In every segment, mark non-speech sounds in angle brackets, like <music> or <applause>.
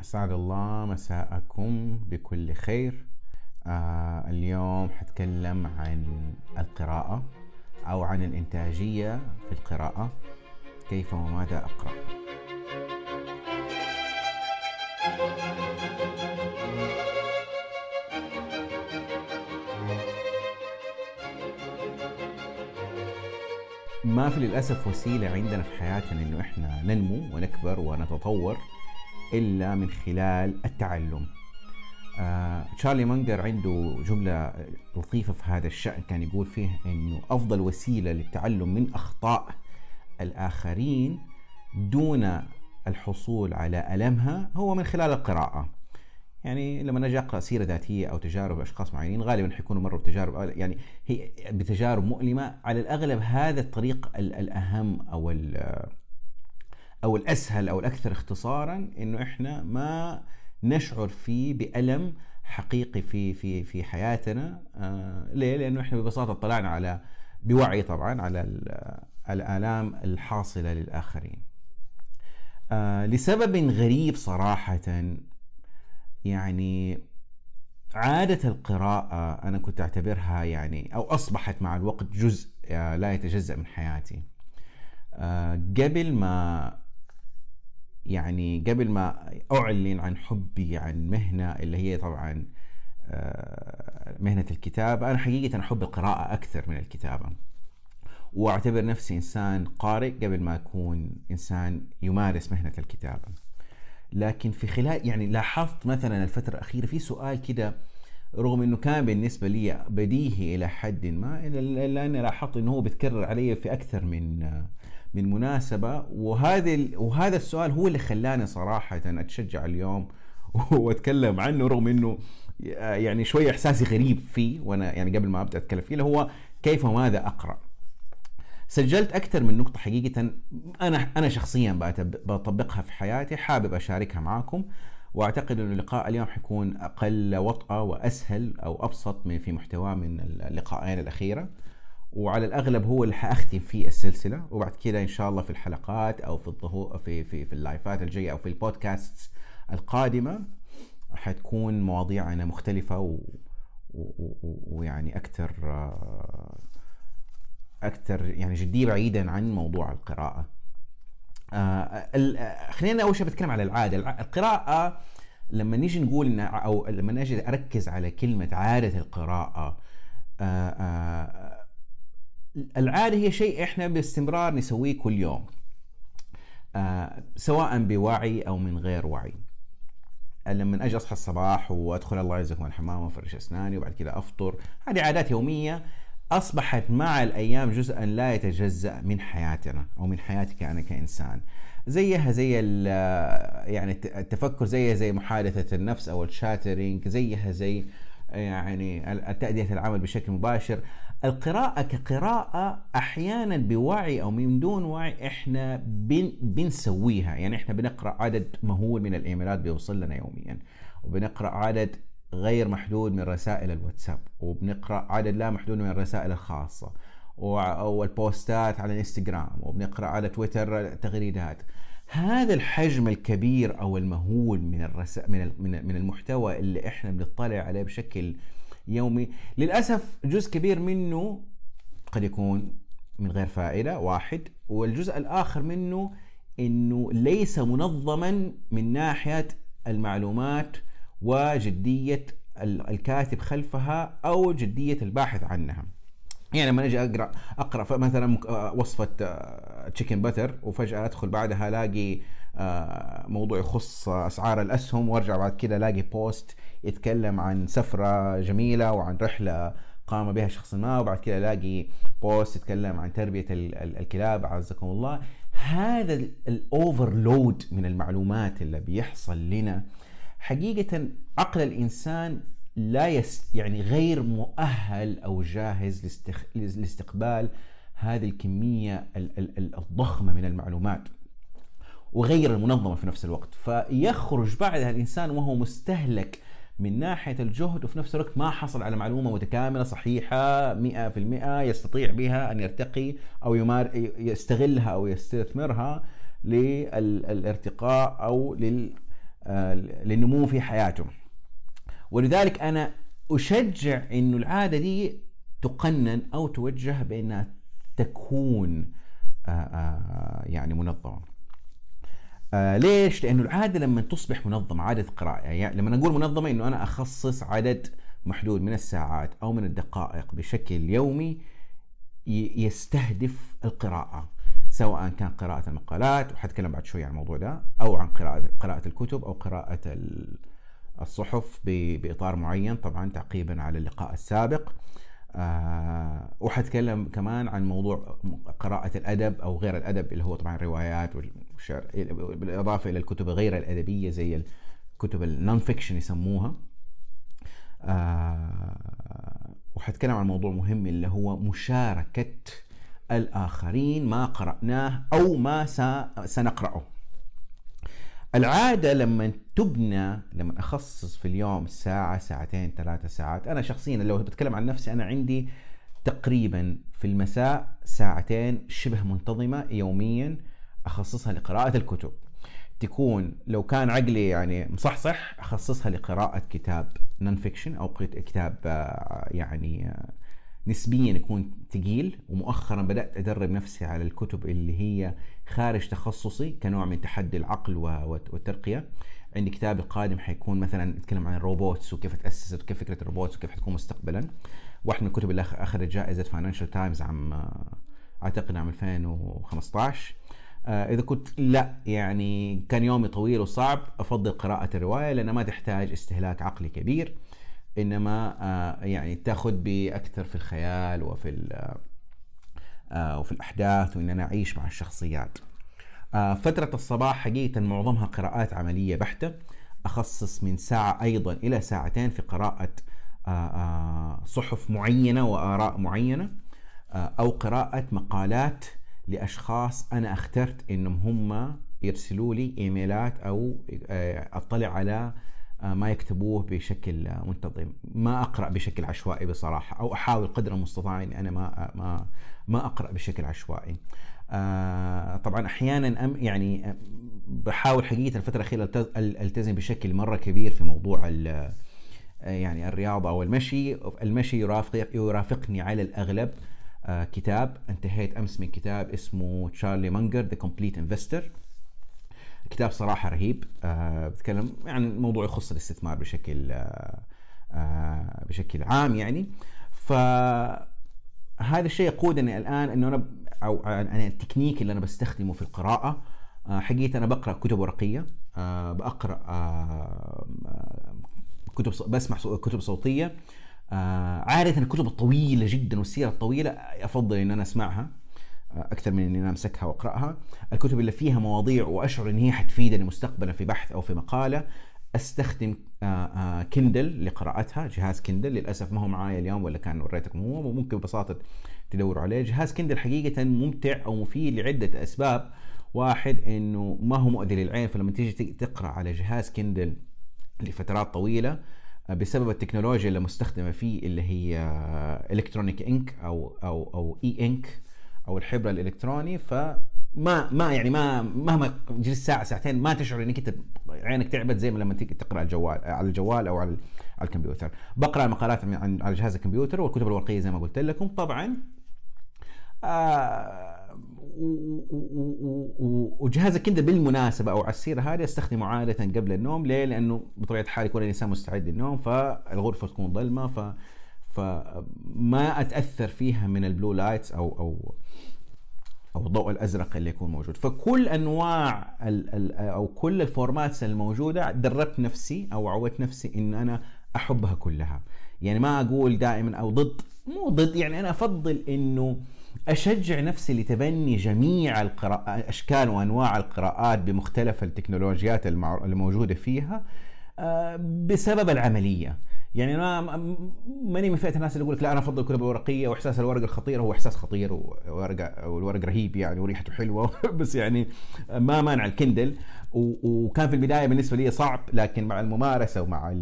أسعد الله مساءكم بكل خير. آه اليوم حتكلم عن القراءة أو عن الإنتاجية في القراءة. كيف وماذا أقرأ؟ ما في للأسف وسيلة عندنا في حياتنا إنه إحنا ننمو ونكبر ونتطور. إلا من خلال التعلم. آه تشارلي مانجر عنده جملة لطيفة في هذا الشأن كان يقول فيه أنه أفضل وسيلة للتعلم من أخطاء الآخرين دون الحصول على ألمها هو من خلال القراءة. يعني لما نجي أقرأ سيرة ذاتية أو تجارب أشخاص معينين غالبا حيكونوا مروا بتجارب يعني هي بتجارب مؤلمة. على الأغلب هذا الطريق الأهم أو أو الأسهل أو الأكثر اختصارا إنه إحنا ما نشعر فيه بألم حقيقي في في في حياتنا آه ليه؟ لأنه إحنا ببساطة اطلعنا على بوعي طبعا على الآلام الحاصلة للآخرين. آه لسبب غريب صراحة يعني عادة القراءة أنا كنت أعتبرها يعني أو أصبحت مع الوقت جزء آه، لا يتجزأ من حياتي آه، قبل ما يعني قبل ما أعلن عن حبي عن مهنة اللي هي طبعا آه، مهنة الكتابة. أنا حقيقة أحب القراءة أكثر من الكتابة. وأعتبر نفسي إنسان قارئ قبل ما أكون إنسان يمارس مهنة الكتابة. لكن في خلال يعني لاحظت مثلا الفترة الأخيرة في سؤال كده رغم إنه كان بالنسبة لي بديهي إلى حد ما الا أني لاحظت إنه هو بيتكرر علي في أكثر من من مناسبة وهذا وهذا السؤال هو اللي خلاني صراحة أتشجع اليوم <laughs> وأتكلم عنه رغم إنه يعني شوية إحساسي غريب فيه وأنا يعني قبل ما أبدأ أتكلم فيه اللي هو كيف وماذا أقرأ. سجلت أكثر من نقطة حقيقة أنا أنا شخصيا بطبقها في حياتي حابب أشاركها معاكم وأعتقد إنه اللقاء اليوم حيكون أقل وطأة وأسهل أو أبسط من في محتواه من اللقاءين الأخيرة. وعلى الأغلب هو اللي حأختم فيه السلسلة. وبعد كده إن شاء الله في الحلقات أو في الظهور في في في اللايفات الجاية أو في البودكاست القادمة حتكون مواضيعنا مختلفة ويعني أكثر أكثر يعني جدية بعيدا عن موضوع القراءة. آه خلينا أول شيء بتكلم على العادة. القراءة لما نيجي نقول أو لما نجي أركز على كلمة عادة القراءة آه آه العادة هي شيء إحنا باستمرار نسويه كل يوم آه سواء بوعي أو من غير وعي. لما أجي أصحى الصباح وأدخل الله يعزكم الحمام وأفرش أسناني وبعد كذا أفطر هذه عادات يومية أصبحت مع الأيام جزءا لا يتجزأ من حياتنا أو من حياتك أنا كإنسان. زيها زي يعني التفكر زيها زي محادثة النفس أو الشاترينج زيها زي يعني تأدية العمل بشكل مباشر. القراءة كقراءة أحيانا بوعي أو من دون وعي إحنا بن بنسويها. يعني إحنا بنقرأ عدد مهول من الإيميلات بيوصل لنا يوميا وبنقرأ عدد غير محدود من رسائل الواتساب وبنقرأ عدد لا محدود من الرسائل الخاصة والبوستات على الإنستغرام وبنقرأ على تويتر تغريدات. هذا الحجم الكبير أو المهول من الرس... من المحتوى اللي إحنا بنطلع عليه بشكل يومي. للأسف جزء كبير منه قد يكون من غير فائدة واحد. والجزء الآخر منه إنه ليس منظما من ناحية المعلومات وجدية الكاتب خلفها أو جدية الباحث عنها. يعني لما أجي اقرا أقرأ مثلا وصفة تشيكن آه، بتر وفجأة أدخل بعدها ألاقي آه، موضوع يخص أسعار الأسهم وأرجع بعد كده ألاقي بوست يتكلم عن سفرة جميلة وعن رحلة قام بها شخص ما وبعد كده الاقي post يتكلم عن تربية الكلاب عزكم الله هذا ال overload من المعلومات اللي بيحصل لنا حقيقة عقل الإنسان لا يس يعني غير مؤهل أو جاهز. لاستقبال هذه الكمية الضخمة من المعلومات وغير المنظمة في نفس الوقت فيخرج بعدها الإنسان وهو مستهلك من ناحية الجهد وفي نفس الوقت ما حصل على معلومة متكاملة صحيحة 100% يستطيع بها أن يرتقي أو يمار يستغلها أو يستثمرها للارتقاء أو لل آه، للنمو في حياته. ولذلك أنا أشجع إنه العادة دي تقنن أو توجه بأنها تكون يعني منظمة. آه ليش؟ لأنه العادة لما تصبح منظمة عادة قراءة يعني لما نقول منظمة إنه أنا أخصص عدد محدود من الساعات أو من الدقائق بشكل يومي يستهدف القراءة سواء كان قراءة المقالات وحتكلم بعد شوي عن الموضوع ده أو عن قراءة قراءة الكتب أو قراءة الصحف بإطار معين طبعا تعقيبا على اللقاء السابق وحتكلم كمان عن موضوع قراءة الأدب أو غير الأدب اللي هو طبعا الروايات والشعر بالإضافة إلى الكتب غير الأدبية زي الكتب النون فيكشن يسموها. آه وحتكلم عن موضوع مهم اللي هو مشاركة الآخرين ما قرأناه أو ما سنقرأه. العادة لما تبنى لما أخصص في اليوم ساعة ساعتين ثلاثة ساعات أنا شخصيا لو بتكلم عن نفسي أنا عندي تقريبا في المساء ساعتين شبه منتظمة يوميا أخصصها لقراءة الكتب. تكون لو كان عقلي يعني مصحصح أخصصها لقراءة كتاب non-fiction أو كتاب آه، يعني آه، نسبيا يكون ثقيل ومؤخرا بدأت أدرب نفسي على الكتب اللي هي خارج تخصصي كنوع من تحدي العقل والترقية. عندي كتاب القادم حيكون مثلا يتكلم عن ال robots وكيف تاسست وكيف فكرة ال robots وكيف حتكون مستقبلا. واحد من الكتب اللي أخذت جائزة Financial Times عام أعتقد عام 2015 آه، إذا كنت لا يعني كان يومي طويل وصعب أفضل قراءة الرواية لانها ما تحتاج استهلاك عقلي كبير. إنما آه، يعني تاخذ بأكثر في الخيال وفي آه، وفي الأحداث وإن أنا أعيش مع الشخصيات. آه، فترة الصباح حقيقة معظمها قراءات عملية بحتة أخصص من ساعة أيضا إلى ساعتين في قراءة صحف معينة وآراء معينة أو قراءة مقالات لأشخاص أنا اخترت إنهم هم يرسلوا لي إيميلات أو أطلع على آه، ما يكتبوه بشكل منتظم. ما أقرأ بشكل عشوائي بصراحة أو أحاول قدر المستطاع إني أنا ما ما ما أقرأ بشكل عشوائي. آه، طبعا أحيانا يعني بحاول حقيقة الفترة الأخيرة التزم بشكل مرة كبير في موضوع يعني الرياضة أو المشي. المشي يرافق يرافقني على الأغلب آه، كتاب. انتهيت أمس من كتاب اسمه Charlie Munger The Complete Investor كتاب صراحة رهيب. آه بتكلم يعني الموضوع يخص الاستثمار بشكل آه آه بشكل عام يعني. ف هذا الشيء يقودني الآن إنه أنا أو أنا التكنيك اللي أنا بستخدمه في القراءة آه حقيقة أنا بقرأ كتب ورقية آه بقرأ آه كتب بسمع كتب صوتية. عادة الكتب الطويلة جدا والسيرة الطويلة أفضل إن أنا أسمعها. أكثر من إني أنا أمسكها وأقرأها. الكتب اللي فيها مواضيع وأشعر إن هي حتفيدني مستقبلا في بحث أو في مقالة أستخدم Kindle آه، آه، لقراءتها جهاز Kindle للأسف ما هو معايا اليوم ولا كان وريتكم هو وممكن ببساطة تدوروا عليه. جهاز Kindle حقيقة ممتع أو مفيد لعدة أسباب. واحد إنه ما هو مؤذي للعين فلما تيجي تقرأ على جهاز Kindle لفترات طويلة آه، بسبب التكنولوجيا اللي مستخدمة فيه اللي هي electronic ink أو أو أو E Ink أو الحبر الإلكتروني فما ما يعني ما مهما جلست ساعة ساعتين ما تشعر إنك أنت عينك تعبت زي ما لما تقرأ الجوال على الجوال أو على الكمبيوتر. بقرأ المقالات عن على جهاز الكمبيوتر والكتب الورقية زي ما قلت لكم. طبعا آه وجهاز ال Kindle بالمناسبة أو على السيرة هذه استخدمه عادة قبل النوم. ليه؟ لأنه بطبيعة الحال يكون الإنسان مستعد للنوم فالغرفة تكون ظلمة ف فما أتأثر فيها من ال blue lights أو أو أو الضوء الأزرق اللي يكون موجود. فكل أنواع أو كل الفورماتس الموجودة دربت نفسي أو عودت نفسي إن أنا أحبها كلها. يعني ما أقول دائما أو ضد مو ضد يعني أنا أفضل إنه أشجع نفسي لتبني جميع القراءات أشكال وأنواع القراءات بمختلف التكنولوجيات الموجودة فيها آه، بسبب العملية. يعني أنا ماني من فئة الناس اللي يقول لك لا أنا أفضل الكتب الورقيه وإحساس الورق الخطير هو إحساس خطير وورقة والورق رهيب يعني وريحته حلوة. <laughs> بس يعني ما مانع ال Kindle. وكان في البداية بالنسبة لي صعب لكن مع الممارسة ومع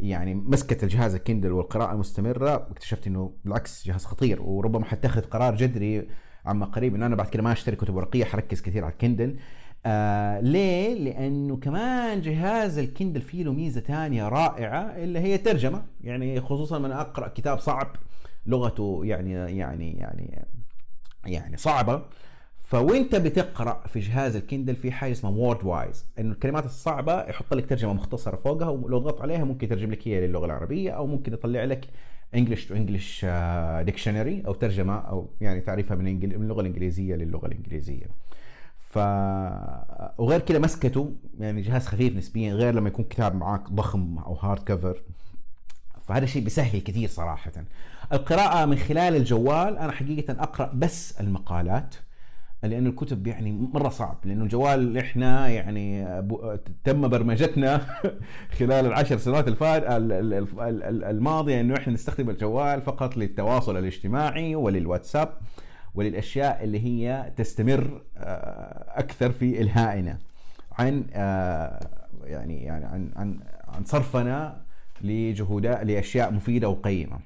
يعني مسكة الجهاز ال Kindle والقراءة المستمرة اكتشفت إنه بالعكس جهاز خطير. وربما حتخذ قرار جذري عما قريب إن أنا بعد كده ما أشتري كتب ورقية حركز كثير على ال Kindle. آه ليه؟ لأنه كمان جهاز ال Kindle فيه له ميزة ثانية رائعة اللي هي ترجمه يعني خصوصا من أقرأ كتاب صعب لغته يعني يعني يعني يعني صعبة. فوأنت بتقرأ في جهاز ال Kindle في حاجة اسمها Word Wise إنه الكلمات الصعبة يحط لك ترجمة مختصرة فوقها ولو ضغطت عليها ممكن يترجم لك هي للغة العربية أو ممكن يطلع لك English to English dictionary أو ترجمة أو يعني تعريفها من, من اللغة الإنجليزية للغة الإنجليزية. ف وغير كده مسكته يعني جهاز خفيف نسبيا غير لما يكون كتاب معاك ضخم أو hard cover فهذا الشيء بيسهل كثير صراحة. القراءة من خلال الجوال أنا حقيقه أقرأ بس المقالات لأنه الكتب يعني مرة صعب لأنه الجوال إحنا يعني تم برمجتنا <laughs> خلال العشر سنوات الفات الماضية إنه إحنا نستخدم الجوال فقط للتواصل الاجتماعي وللواتساب. وللأشياء اللي هي تستمر آه، أكثر في الهائنا عن آه، يعني يعني عن عن عن صرفنا لجهودات لأشياء مفيدة وقيمة.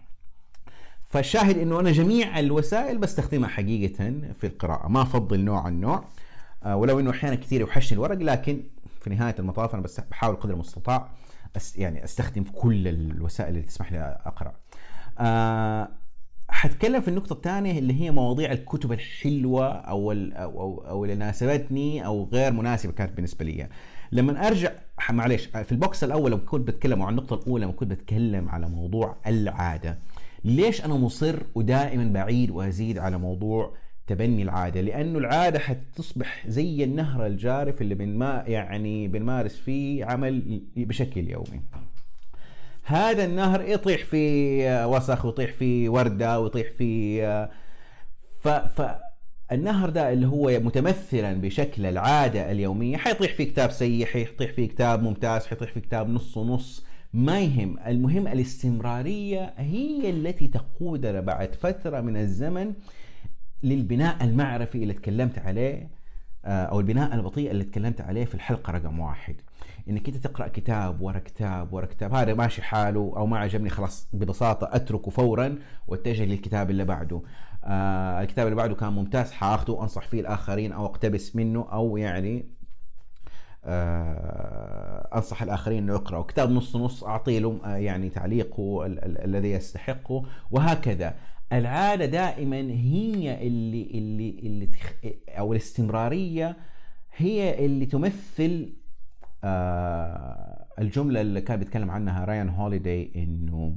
فالشاهد إنه أنا جميع الوسائل بستخدمها حقيقة في القراءة ما أفضل نوع عن نوع آه، ولو إنه أحيانا كثير يوحشني الورق لكن في نهاية المطاف أنا بس بحاول قدر المستطاع يعني أستخدم كل الوسائل اللي تسمح لي أقرأ. حتكلم في النقطة الثانية اللي هي مواضيع الكتب الحلوة أو أو أو اللي ناسبتني أو غير مناسبة كانت بالنسبة لي. لما أرجع معلش في البوكس الأول لما كنت بتكلم عن النقطة الأولى لما كنت بتكلم على موضوع العادة. ليش أنا مصر ودائما بعيد وأزيد على موضوع تبني العادة لأنه العادة حتصبح زي النهر الجارف اللي بنما يعني بنمارس فيه عمل بشكل يومي هذا النهر يطيح في وسخ ويطيح في وردة ويطيح في ف ف النهر ده اللي هو متمثلا بشكل العادة اليومية حيطيح في كتاب سيء حيطيح في كتاب ممتاز حيطيح في كتاب نص ونص. ما يهم المهم الاستمرارية هي التي تقودنا بعد فترة من الزمن للبناء المعرفي اللي تكلمت عليه. أو البناء البطيء اللي تكلمت عليه في الحلقة رقم واحد. إنك أنت تقرأ كتاب ورا كتاب ورا كتاب هذا ماشي حاله أو ما عجبني خلاص ببساطة أتركه فورا واتجه للكتاب اللي بعده. آه الكتاب اللي بعده كان ممتاز حاخذه وأنصح فيه الآخرين أو أقتبس منه أو يعني آه أنصح الآخرين إنه يقرأوا. كتاب نص نص اعطي له آه يعني تعليقه الذي يستحقه وهكذا. العادة دائما هي اللي اللي اللي تخ... أو الاستمرارية هي اللي تمثل آه الجملة اللي كان بيتكلم عنها رايان هوليداي انه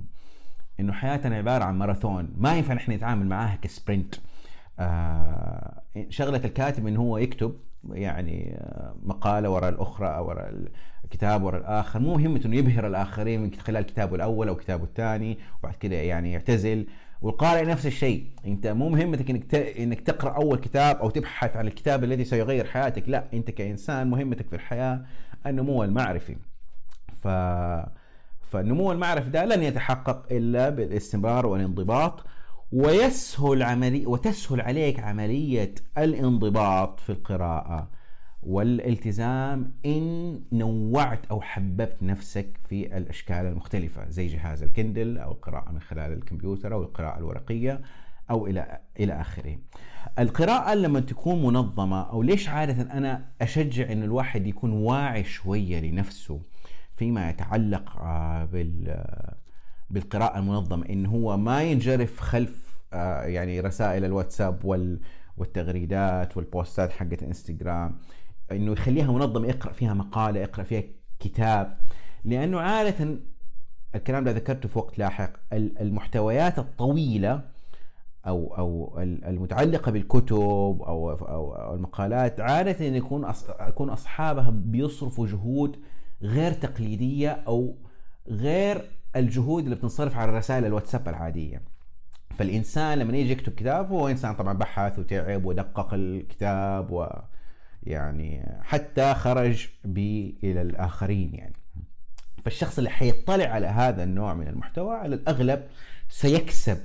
إنه حياتنا عبارة عن ماراثون. ما ينفع نحن نتعامل معاها كسبرنت. آه شغلة الكاتب إنه هو يكتب يعني آه، مقالة وراء الأخرى أو وراء الكتاب وراء الآخر. مو مهمته إنه يبهر الآخرين من خلال كتابه الأول أو كتابه الثاني وبعد كده يعني يعتزل. والقارئ نفس الشيء. انت مو مهمتك انك انك تقرأ أول كتاب أو تبحث عن الكتاب الذي سيغير حياتك. لا انت كإنسان مهمتك في الحياة النمو المعرفي. ف فالنمو المعرفي ده لن يتحقق إلا بالاستمرار والانضباط ويسهل عملي وتسهل عليك عملية الانضباط في القراءة. والالتزام إن نوعت أو حببت نفسك في الأشكال المختلفة زي جهاز الكندل أو القراءه من خلال الكمبيوتر أو القراءة الورقية أو إلى إلى آخره. القراءة لما تكون منظمة أو ليش عادة أنا أشجع إن الواحد يكون واعي شوية لنفسه فيما يتعلق آه، بال بالقراءة المنظمة إن هو ما ينجرف خلف آه، يعني رسائل الواتساب والتغريدات والبوستات حقت إنستغرام إنه يخليها منظمة يقرأ فيها مقالة يقرأ فيها كتاب. لأنه عادة الكلام ده ذكرته في وقت لاحق المحتويات الطويلة أو أو المتعلقة بالكتب أو أو المقالات عادة يكون يكون أصحابها بيصرفوا جهود غير تقليدية أو غير الجهود اللي بتنصرف على رسائل الواتساب العادية. فالإنسان لما يجي يكتب كتاب هو إنسان طبعا بحث وتعب ودقق الكتاب و يعني حتى خرج به إلى الآخرين يعني. فالشخص اللي حيطلع على هذا النوع من المحتوى على الأغلب سيكسب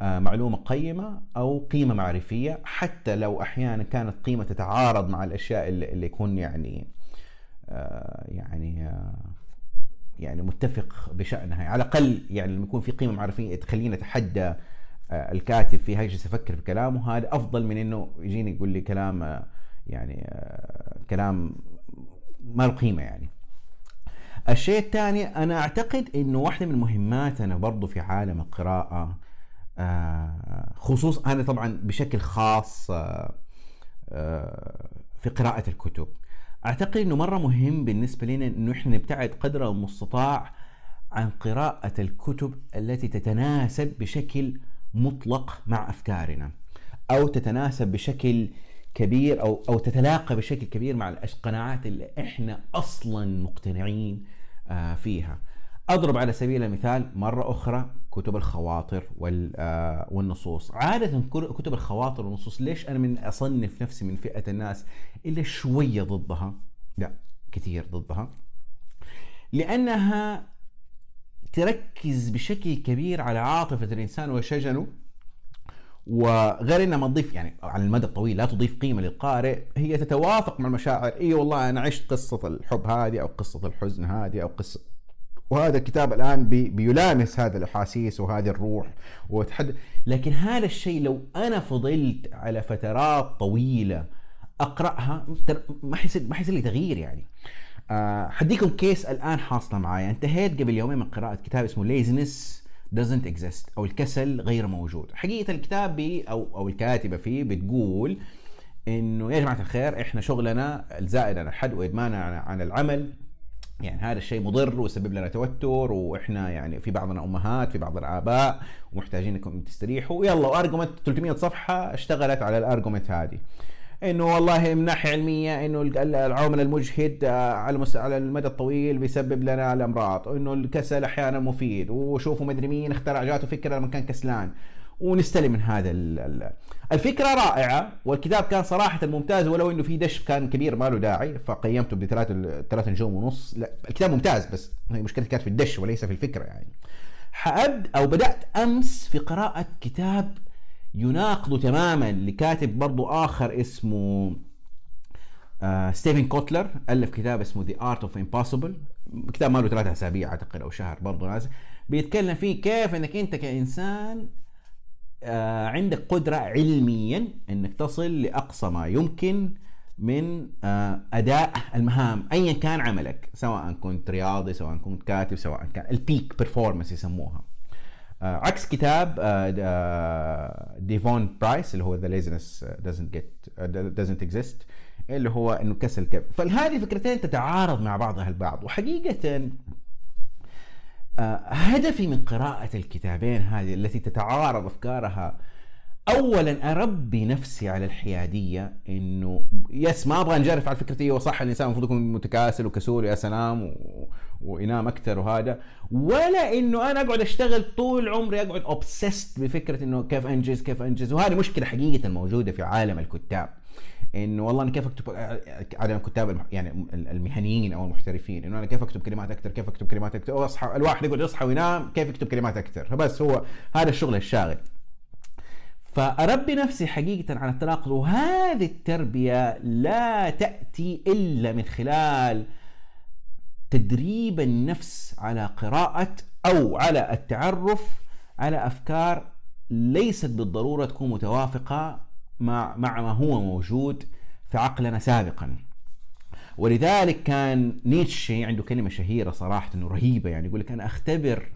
آه، معلومة قيمة أو قيمة معرفية حتى لو أحيانا كانت قيمة تتعارض مع الأشياء اللي, اللي يكون يعني آه، يعني آه، يعني متفق بشأنها. على الأقل يعني لما يكون في قيمة معرفية تخليني أتحدى الكاتب في يجلس يفكر في كلامه. هذا أفضل من إنه يجيني يقول لي كلام يعني كلام ما له قيمة يعني. الشيء الثاني أنا أعتقد إنه واحدة من مهماتنا برضو في عالم القراءة آه، خصوص أنا طبعا بشكل خاص آه، آه، في قراءة الكتب. أعتقد إنه مرة مهم بالنسبة لنا إنه إحنا نبتعد قدر المستطاع عن قراءة الكتب التي تتناسب بشكل مطلق مع أفكارنا أو تتناسب بشكل كبير أو أو تتلاقى بشكل كبير مع القناعات اللي إحنا أصلا مقتنعين آه، فيها. أضرب على سبيل المثال مرة أخرى كتب الخواطر آه، والنصوص، عادة كتب الخواطر والنصوص ليش أنا من أصنف نفسي من فئة الناس اللي شوية ضدها؟ لا كثير ضدها. لأنها تركز بشكل كبير على عاطفة الإنسان وشجنه وغير انها ما تضيف يعني على المدى الطويل لا تضيف قيمة للقارئ هي تتوافق مع المشاعر. إي والله أنا عشت قصة الحب هذه أو قصة الحزن هذه أو قصة وهذا الكتاب الآن بي بيلامس هذا الأحاسيس وهذه الروح وتحد. لكن هذا الشيء لو أنا فضلت على فترات طويلة أقرأها ما حيصير ما حيصير لي تغيير يعني. أه حديكم case الآن حاصلة معايا. انتهيت قبل يومين من قراءة كتاب اسمه Laziness Does Not Exist. أو الكسل غير موجود. حقيقة الكتاب بي أو أو الكاتبة فيه بتقول إنه يا جماعة الخير إحنا شغلنا الزائد عن الحد وادماننا عن العمل. يعني هذا الشيء مضر ويسبب لنا توتر وإحنا يعني في بعضنا أمهات في بعض الآباء ومحتاجين انكم تستريحوا. يلا و argument 300 صفحة اشتغلت على ال argument هذه. إنه والله من ناحية علمية إنه العمل المجهد آه، على على المدى الطويل بيسبب لنا الأمراض. وانه الكسل أحيانا مفيد. وشوفوا مدري مين اخترع جاته فكرة لما كان كسلان. ونستلم من هذا الفكرة رائعة. والكتاب كان صراحة ممتاز ولو إنه في دش كان كبير ما له داعي. فقيمته بثلاث ثلاث نجوم ونص. لا الكتاب ممتاز بس مشكلتي كانت في الدش وليس في الفكرة يعني. حأب أو بدأت أمس في قراءة كتاب يناقض تماما لكاتب برضو آخر اسمه آه ستيفن كوتلر. ألف كتاب اسمه The Art of Impossible. كتاب ماله ثلاثة أسابيع أعتقد أو شهر برضو نازل. بيتكلم فيه كيف أنك أنت كإنسان آه عندك قدرة علميا أنك تصل لأقصى ما يمكن من آه أداء المهام أيا كان عملك سواء كنت رياضي سواء كنت كاتب سواء كان ال peak performance يسموها. عكس كتاب ديفون آه، برايس اللي هو the laziness get uh, doesn't exist اللي هو إنه كسل كيف. فهذه فكرتين تتعارض مع بعضها البعض وحقيقة هدفي من قراءة الكتابين هذه التي تتعارض أفكارها اولا أربي نفسي على الحيادية إنه بس ما أبغى أنجرف على فكرتي. أيوه صح الإنسان المفروض يكون متكاسل وكسول يا سلام و... وينام أكثر وهذا. ولا إنه أنا أقعد أشتغل طول عمري أقعد obsessed بفكرة إنه كيف أنجز كيف أنجز. وهذه مشكلة حقيقة موجودة في عالم الكتاب. إنه والله أنا كيف أكتب على الكتاب يعني المهنيين أو المحترفين. إنه أنا كيف أكتب كلمات أكثر كيف أكتب كلمات أكثر. واصحى الواحد يقعد يصحى وينام كيف يكتب كلمات أكثر. فبس هو هذا الشغل الشاغل. فأربي نفسي حقيقة على التناقض وهذه التربية لا تأتي إلا من خلال تدريب النفس على قراءة أو على التعرف على أفكار ليست بالضرورة تكون متوافقة مع مع ما هو موجود في عقلنا سابقا. ولذلك كان نيتشه عنده كلمة شهيرة صراحة رهيبة يعني يقول لك أنا أختبر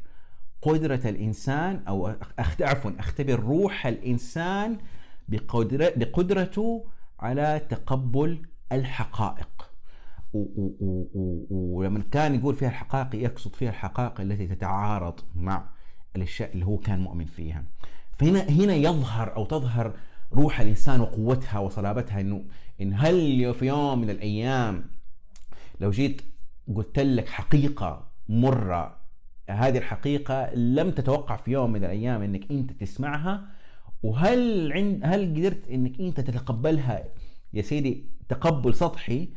قدرة الإنسان أو عفوا أختبر روح الإنسان بقدرة بقدرته على تقبل الحقائق. ولما كان يقول فيها الحقائق يقصد فيها الحقائق التي تتعارض مع الأشياء اللي هو كان مؤمن فيها. فهنا هنا يظهر أو تظهر روح الإنسان وقوتها وصلابتها إنه إن هل في يوم من الأيام لو جيت قلت لك حقيقة مرة هذه الحقيقة لم تتوقع في يوم من الأيام أنك أنت تسمعها وهل عند هل قدرت أنك أنت تتقبلها يا سيدي تقبل سطحي؟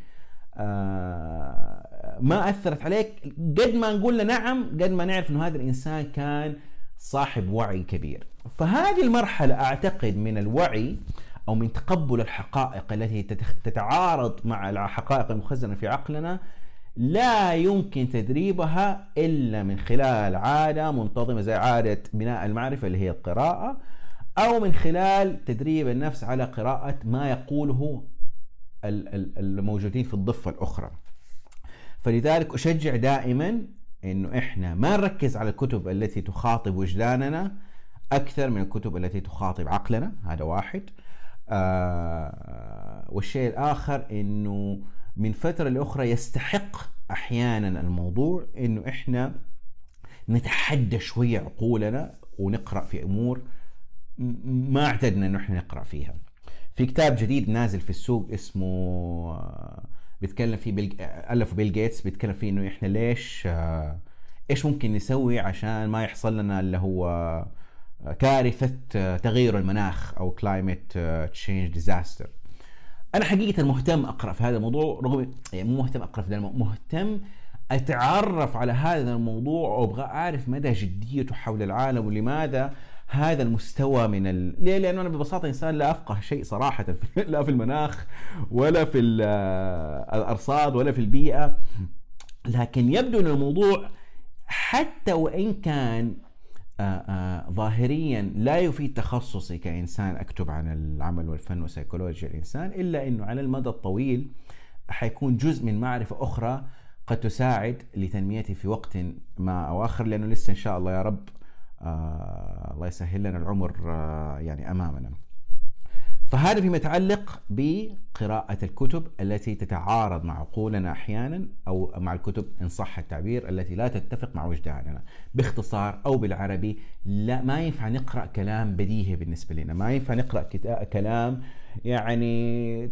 آه ما أثرت عليك؟ قد ما نقول نعم قد ما نعرف أنه هذا الإنسان كان صاحب وعي كبير. فهذه المرحلة أعتقد من الوعي أو من تقبل الحقائق التي تتعارض مع الحقائق المخزنة في عقلنا لا يمكن تدريبها إلا من خلال عادة منتظمة زي عادة بناء المعرفة اللي هي القراءة أو من خلال تدريب النفس على قراءة ما يقوله الموجودين في الضفة الأخرى. فلذلك أشجع دائما إنه إحنا ما نركز على الكتب التي تخاطب وجداننا أكثر من الكتب التي تخاطب عقلنا هذا واحد. آه والشيء الآخر إنه من فترة لأخرى يستحق أحيانا الموضوع إنه إحنا نتحدى شوية عقولنا ونقرأ في أمور ما اعتدنا إنه إحنا نقرأ فيها. في كتاب جديد نازل في السوق اسمه آه، بيتكلم فيه بيل... الفه بيل جيتس بيتكلم فيه إنه إحنا ليش آه، إيش ممكن نسوي عشان ما يحصل لنا اللي هو آه، كارثة تغير المناخ أو climate change disaster أنا حقيقة مهتم أقرأ في هذا الموضوع رغم يعني مو مهتم أقرأ في هذا الموضوع مهتم أتعرف على هذا الموضوع وأبغى أعرف مدى جديته حول العالم ولماذا هذا المستوى من ال... ليه؟ لأنه أنا ببساطة إنسان لا أفقه شيء صراحة. لا في المناخ ولا في الأرصاد ولا في البيئة لكن يبدو إن الموضوع حتى وإن كان ظاهريا لا يفيد تخصصي كإنسان أكتب عن العمل والفن وسيكولوجيا الإنسان إلا إنه على المدى الطويل حيكون جزء من معرفة أخرى قد تساعد لتنميتي في وقت ما أو آخر لأنه لسه إن شاء الله يا رب آه الله يسهل لنا العمر آه يعني أمامنا. فهذا فيما يتعلق بقراءة الكتب التي تتعارض مع عقولنا أحيانا أو مع الكتب إن صح التعبير التي لا تتفق مع وجداننا، باختصار أو بالعربي لا ما ينفع نقرأ كلام بديهي بالنسبة لنا، ما ينفع نقرأ كلام يعني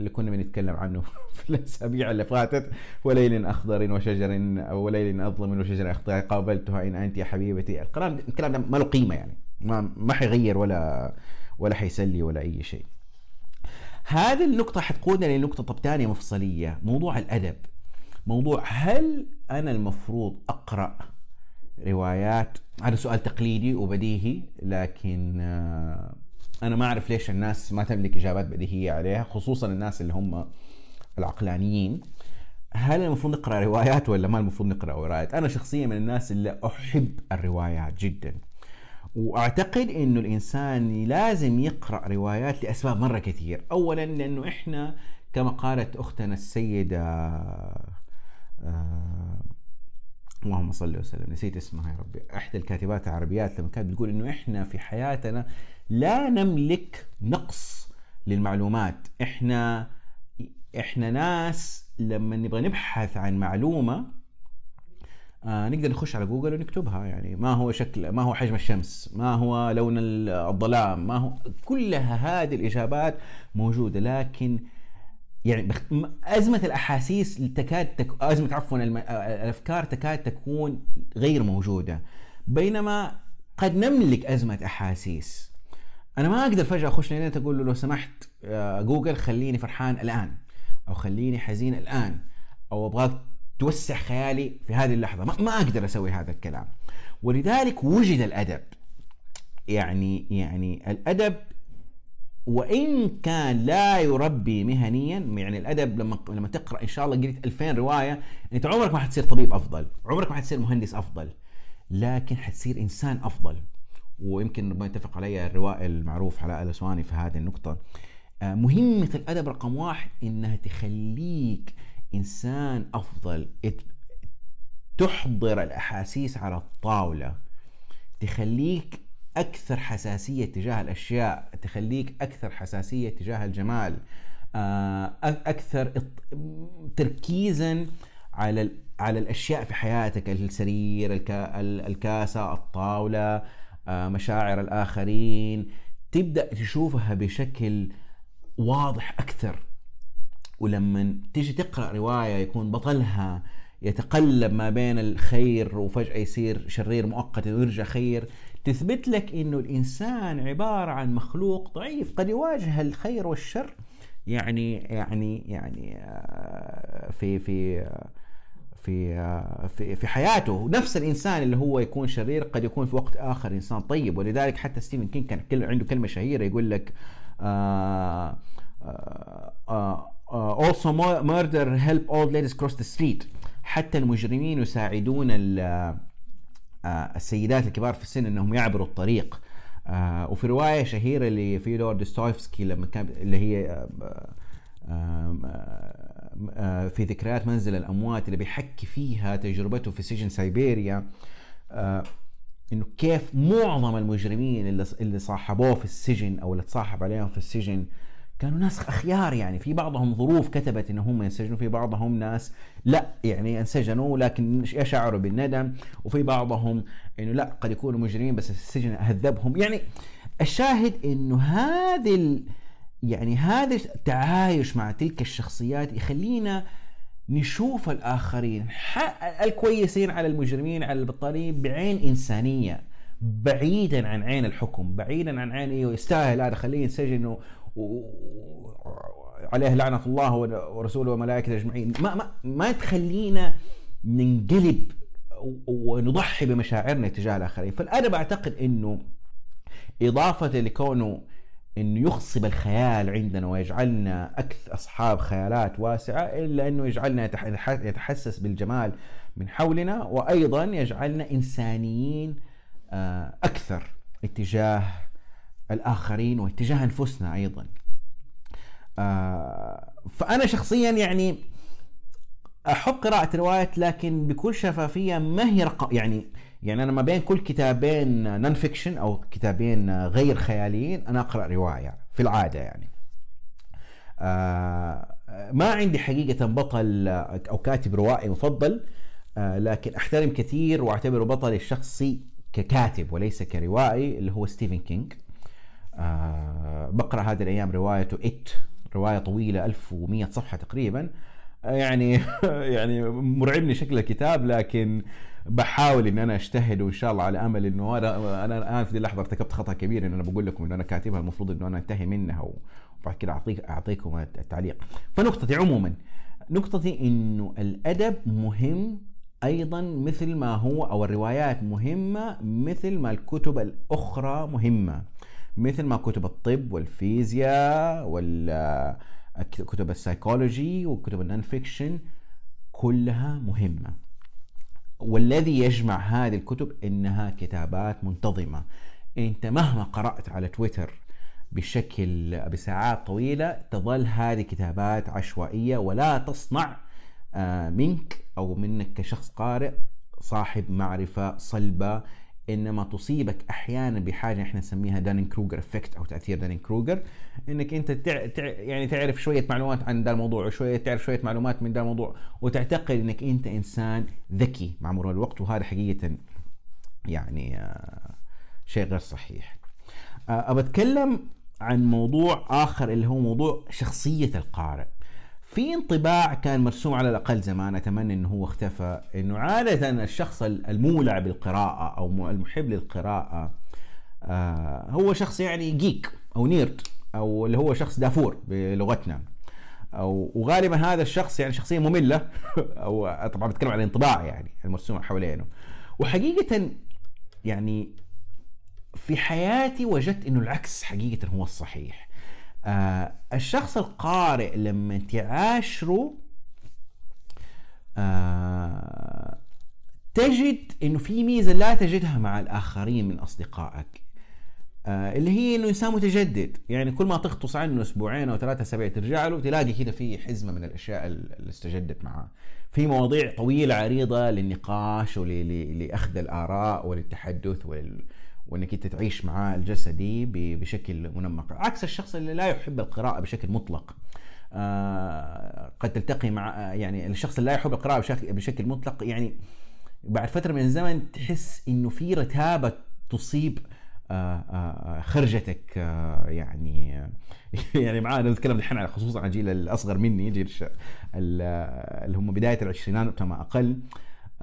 اللي كنا بنتكلم عنه <laughs> في الأسابيع اللي فاتت وليل أخضر وشجر وليل أظلم وشجر أخضر قابلتها إن أنت يا حبيبتي. الكلام الكلام ده ما له قيمة يعني. ما ما حيغير ولا ولا حيسلي ولا أي شيء. هذه النقطة حتقودنا لنقطة طب ثانية مفصلية موضوع الأدب. موضوع هل أنا المفروض أقرأ روايات؟ هذا سؤال تقليدي وبديهي لكن آه، أنا ما أعرف ليش الناس ما تملك إجابات بديهية عليها خصوصا الناس اللي هم العقلانيين. هل المفروض نقرأ روايات ولا ما المفروض نقرأ روايات؟ أنا شخصيا من الناس اللي أحب الروايات جدا. وأعتقد إنه الإنسان لازم يقرأ روايات لأسباب مرة كثير. اولا لأنه إحنا كما قالت أختنا السيدة آه اللهم صل وسلم نسيت اسمها يا ربي. إحدى الكاتبات العربيات لما كانت بتقول إنه إحنا في حياتنا لا نملك نقص للمعلومات. إحنا إحنا ناس لما نبغى نبحث عن معلومة آه نقدر نخش على جوجل ونكتبها. يعني ما هو شكل ما هو حجم الشمس ما هو لون الظلام ما هو كلها هذه الإجابات موجودة. لكن يعني بخ... أزمة الأحاسيس تكاد تك... أزمة عفوا الم... الأفكار تكاد تكون غير موجودة. بينما قد نملك أزمة أحاسيس. أنا ما أقدر فجأة أخش لنت أقول له لو سمحت جوجل خليني فرحان الآن أو خليني حزين الآن أو أبغاك توسع خيالي في هذه اللحظة. ما, ما أقدر أسوي هذا الكلام. ولذلك وجد الأدب. يعني يعني الأدب وإن كان لا يربي مهنيا يعني الأدب لما لما تقرأ إن شاء الله قريت 2000 رواية أنت عمرك ما حتصير طبيب أفضل. عمرك ما حتصير مهندس أفضل. لكن حتصير إنسان أفضل. ويمكن ربما يتفق علي الروائي المعروف علاء الاسواني في هذه النقطة. آه، مهمة الأدب رقم واحد إنها تخليك إنسان أفضل تحضر الأحاسيس على الطاولة تخليك أكثر حساسية تجاه الأشياء تخليك أكثر حساسية تجاه الجمال آه، أكثر تركيزا على على الأشياء في حياتك السرير الكاسة الطاولة آه، مشاعر الآخرين تبدأ تشوفها بشكل واضح أكثر. ولما تيجي تقرأ رواية يكون بطلها يتقلب ما بين الخير وفجأة يصير شرير مؤقت ويرجع خير تثبت لك إنه الإنسان عبارة عن مخلوق ضعيف. قد يواجه الخير والشر يعني يعني يعني آه، في في في آه، في في حياته. نفس الإنسان اللي هو يكون شرير قد يكون في وقت آخر إنسان طيب. ولذلك حتى ستيفن كينج كان عنده كلمة شهيرة يقول لك آه آه آه also murder help old ladies cross the street. حتى المجرمين يساعدون آه، السيدات الكبار في السن إنهم يعبروا الطريق. آه وفي رواية شهيرة لفيودور دوستويفسكي لما كان اللي هي آه آه آه في ذكريات منزل الأموات اللي بيحكي فيها تجربته في سجن سيبيريا آه إنه كيف معظم المجرمين اللي اللي صاحبوه في السجن أو اللي تصاحب عليهم في السجن كانوا ناس أخيار يعني. في بعضهم ظروف كتبت ان هم ينسجنوا في بعضهم ناس لا يعني انسجنوا لكن يشعروا بالندم؟ وفي بعضهم إنه لا قد يكونوا مجرمين بس السجن هذبهم. يعني الشاهد إنه هذه يعني هذا التعايش مع تلك الشخصيات يخلينا نشوف الآخرين الكويسين على المجرمين على البطالين بعين إنسانية بعيدا عن عين الحكم بعيدا عن عين إيوه يستاهل هذا خليه ينسجن عليه لعنة الله ورسوله وملائكته أجمعين. ما, ما, ما تخلينا ننقلب ونضحي بمشاعرنا تجاه الآخرين. فالأدب أعتقد أنه إضافة لكونه إنه يخصب الخيال عندنا ويجعلنا أكثر أصحاب خيالات واسعة إلا إنه يجعلنا يتحسس بالجمال من حولنا وأيضا يجعلنا إنسانيين آه، أكثر اتجاه الآخرين واتجاه أنفسنا أيضا. آه فأنا شخصيا يعني أحب قراءة روايات لكن بكل شفافية ما هي رقم يعني يعني أنا ما بين كل كتابين نون فيكشن أو كتابين غير خياليين أنا أقرأ رواية في العادة يعني. آه ما عندي حقيقة بطل أو كاتب روائي مفضل آه لكن أحترم كثير وأعتبره بطلي الشخصي ككاتب وليس كروائي اللي هو ستيفن كينج. بقرأ هذه الأيام روايته It رواية طويلة 1100 صفحة تقريبا. آه يعني <laughs> يعني مرعبني شكل الكتاب لكن بحاول ان أنا أجتهد وإن شاء الله على أمل إنه أنا أنا الآن في اللحظة ارتكبت خطأ كبير إن أنا بقول لكم إنه أنا كاتبها المفروض إنه أنا أنتهي منها وبعد كده اعطيك أعطيكم التعليق. فنقطتي عموما نقطتي إنه الأدب مهم أيضا مثل ما هو أو الروايات مهمة مثل ما الكتب الأخرى مهمة. مثل ما كتب الطب والفيزياء وكتب السايكولوجي وكتب ال non-fiction كلها مهمة. والذي يجمع هذه الكتب إنها كتابات منتظمة. أنت مهما قرأت على تويتر بشكل بساعات طويلة تظل هذه كتابات عشوائية ولا تصنع آه، منك أو منك كشخص قارئ صاحب معرفة صلبة إنما تصيبك أحيانا بحاجة إحنا نسميها Dunning-Kruger effect أو تأثير دانين كروجر إنك أنت تع... تع... يعني تعرف شوية معلومات عن ذا الموضوع وشويه تعرف شوية معلومات من ذا الموضوع وتعتقد إنك أنت إنسان ذكي مع مرور الوقت وهذا حقيقة يعني آه شيء غير صحيح. آه ابى اتكلم عن موضوع آخر اللي هو موضوع شخصية القارئ. في انطباع كان مرسوم على الأقل زمان أتمنى إنه هو اختفى إنه عادة الشخص المولع بالقراءة أو المحب للقراءة آه هو شخص يعني جيك أو نيرد أو اللي هو شخص دافور بلغتنا. أو وغالبا هذا الشخص يعني شخصية مملة <laughs> أو طبعا بتكلم عن الانطباع يعني المرسوم حوالينه. وحقيقة يعني في حياتي وجدت إنه العكس حقيقة هو الصحيح. آه الشخص القارئ لما تعاشره آه تجد إنه في ميزة لا تجدها مع الآخرين من أصدقائك آه اللي هي إنه إنسان متجدد. يعني كل ما تغطس عنه أسبوعين أو ثلاثة اسابيع ترجع له تلاقي كذا في حزمة من الأشياء اللي استجدت معاه. في مواضيع طويلة عريضة للنقاش ولاخذ الآراء وللتحدث ولل وإنك أنت تعيش معاه الجسدي بشكل منمق. عكس الشخص اللي لا يحب القراءة بشكل مطلق. آه قد تلتقي مع يعني الشخص اللي لا يحب القراءة بشكل, بشكل مطلق يعني بعد فترة من الزمن تحس إنه في رتابة تصيب آه آه خرجتك آه، يعني <laughs> يعني معانا نتكلم الحين على خصوصا عن الجيل الأصغر مني جيل اللي هم بداية العشرينات كما أقل.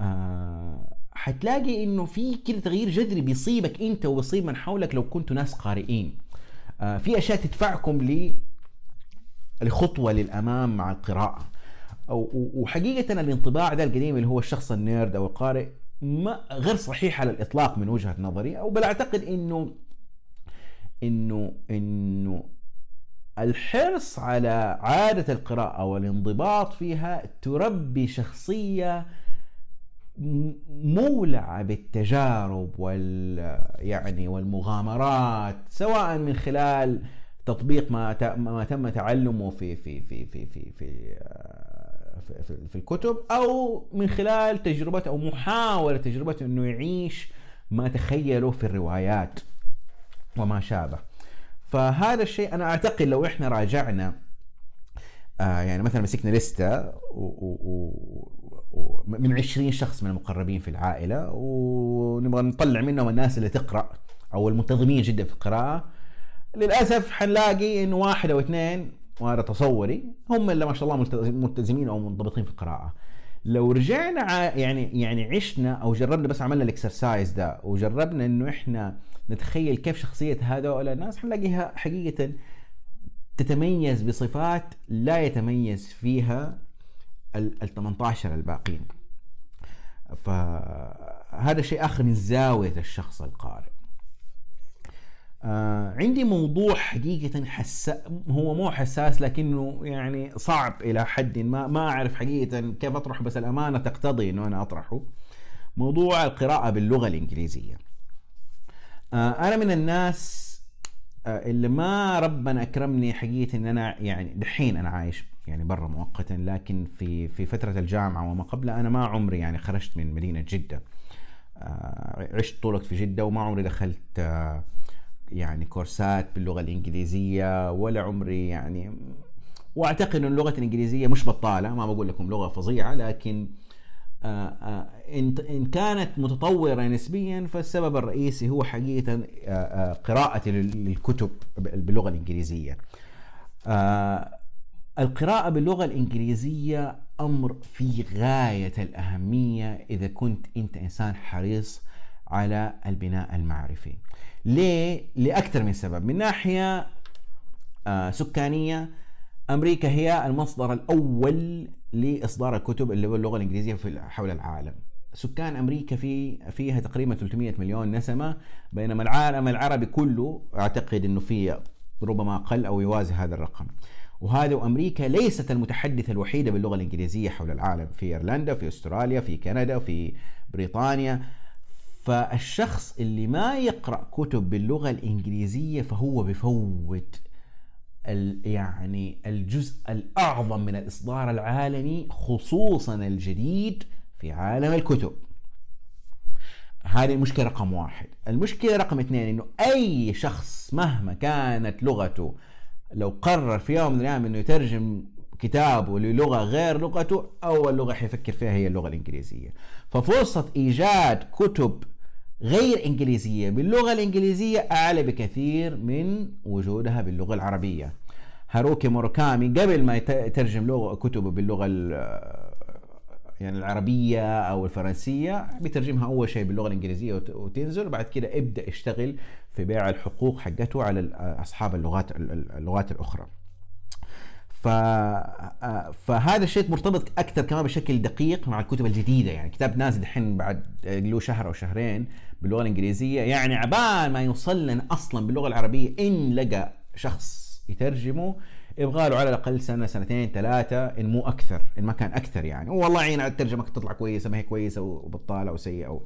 آه، حتلاقي إنه في كده تغيير جذري بيصيبك أنت وبيصيب من حولك لو كنتوا ناس قارئين. آه في أشياء تدفعكم ل لخطوة للأمام مع القراءة. وحقيقة الانطباع ده القديم اللي هو الشخص النيرد أو القارئ ما غير صحيح على الإطلاق من وجهة نظري. أو بل أعتقد انه انه إنه الحرص على عادة القراءة والانضباط فيها تربي شخصية مولعة بالتجارب وال يعني والمغامرات سواء من خلال تطبيق ما ما تم تعلمه في في في في في في في, في الكتب أو من خلال تجربته أو محاولة تجربته إنه يعيش ما تخيله في الروايات وما شابه. فهذا الشيء أنا أعتقد لو إحنا راجعنا آه يعني مثلا مسكنا لستة من 20 شخص من المقربين في العائلة ونبغى نطلع منهم الناس اللي تقرأ أو المنتظمين جدا في القراءة. للأسف حنلاقي انه واحد أو اثنين وهذا تصوري هم اللي ما شاء الله ملتزمين أو منضبطين في القراءة. لو رجعنا يعني يعني عشنا أو جربنا بس عملنا الإكسرسايز ده وجربنا إنه إحنا نتخيل كيف شخصية هذول الناس حنلاقيها حقيقة تتميز بصفات لا يتميز فيها ال 18 الباقين فهذا شيء آخر من زاوية الشخص القارئ. آه عندي موضوع حقيقة حساس هو مو حساس لكنه يعني صعب إلى حد ما ما أعرف حقيقة كيف أطرحه بس الأمانة تقتضي إنه أنا أطرحه. موضوع القراءة باللغة الإنجليزية. آه أنا من الناس آه اللي ما ربنا أكرمني حقيقة إن أنا يعني دحين أنا عايش يعني برا مؤقتا لكن في في فترة الجامعة وما قبلها أنا ما عمري يعني خرجت من مدينة جدة آه عشت طول في جدة وما عمري دخلت آه يعني كورسات باللغة الإنجليزية ولا عمري يعني وأعتقد إن اللغة الإنجليزية مش بطالة ما بقول لكم لغة فظيعة لكن آه، إن كانت متطورة نسبيا فالسبب الرئيسي هو حقيقة قراءتي للكتب باللغة الإنجليزية. القراءة باللغة الإنجليزية أمر في غاية الأهمية إذا كنت أنت إنسان حريص على البناء المعرفي. ليه؟ لأكثر من سبب من ناحية آه سكانية أمريكا هي المصدر الأول لإصدار الكتب اللي هو اللغة الإنجليزية في حول العالم سكان أمريكا في فيها تقريبا 300 مليون نسمة بينما العالم العربي كله أعتقد أنه فيه ربما أقل أو يوازي هذا الرقم وهذا وأمريكا ليست المتحدثة الوحيدة باللغة الإنجليزية حول العالم في إيرلندا في أستراليا في كندا في بريطانيا. فالشخص اللي ما يقرأ كتب باللغة الإنجليزية فهو بفوت يعني الجزء الأعظم من الإصدار العالمي خصوصا الجديد في عالم الكتب. هذه المشكلة رقم واحد. المشكلة رقم اثنين إنه أي شخص مهما كانت لغته لو قرر في يوم من الأيام إنه يترجم كتابه للغة غير لغته أول لغة حيفكر فيها هي اللغة الإنجليزية. ففرصة إيجاد كتب غير إنجليزية باللغة الإنجليزية أعلى بكثير من وجودها باللغة العربية. هاروكي موروكامي قبل ما يترجم لغة كتبه باللغة يعني العربية أو الفرنسية بيترجمها أول شيء باللغة الإنجليزية وتنزل وبعد كده ابدأ يشتغل في بيع الحقوق حقته على أصحاب اللغات اللغات الأخرى. ف... فهذا الشيء مرتبط أكثر كمان بشكل دقيق مع الكتب الجديدة. يعني كتاب نازل الحين بعد له شهر أو شهرين باللغة الإنجليزية. يعني عبال ما يوصل لنا أصلا باللغة العربية إن لقى شخص يترجمه يبغى له على الأقل سنة سنتين ثلاثة إن مو أكثر إن ما كان أكثر يعني. والله عين الترجمة تطلع كويسة ما هي كويسة وبطاله وسيئة أو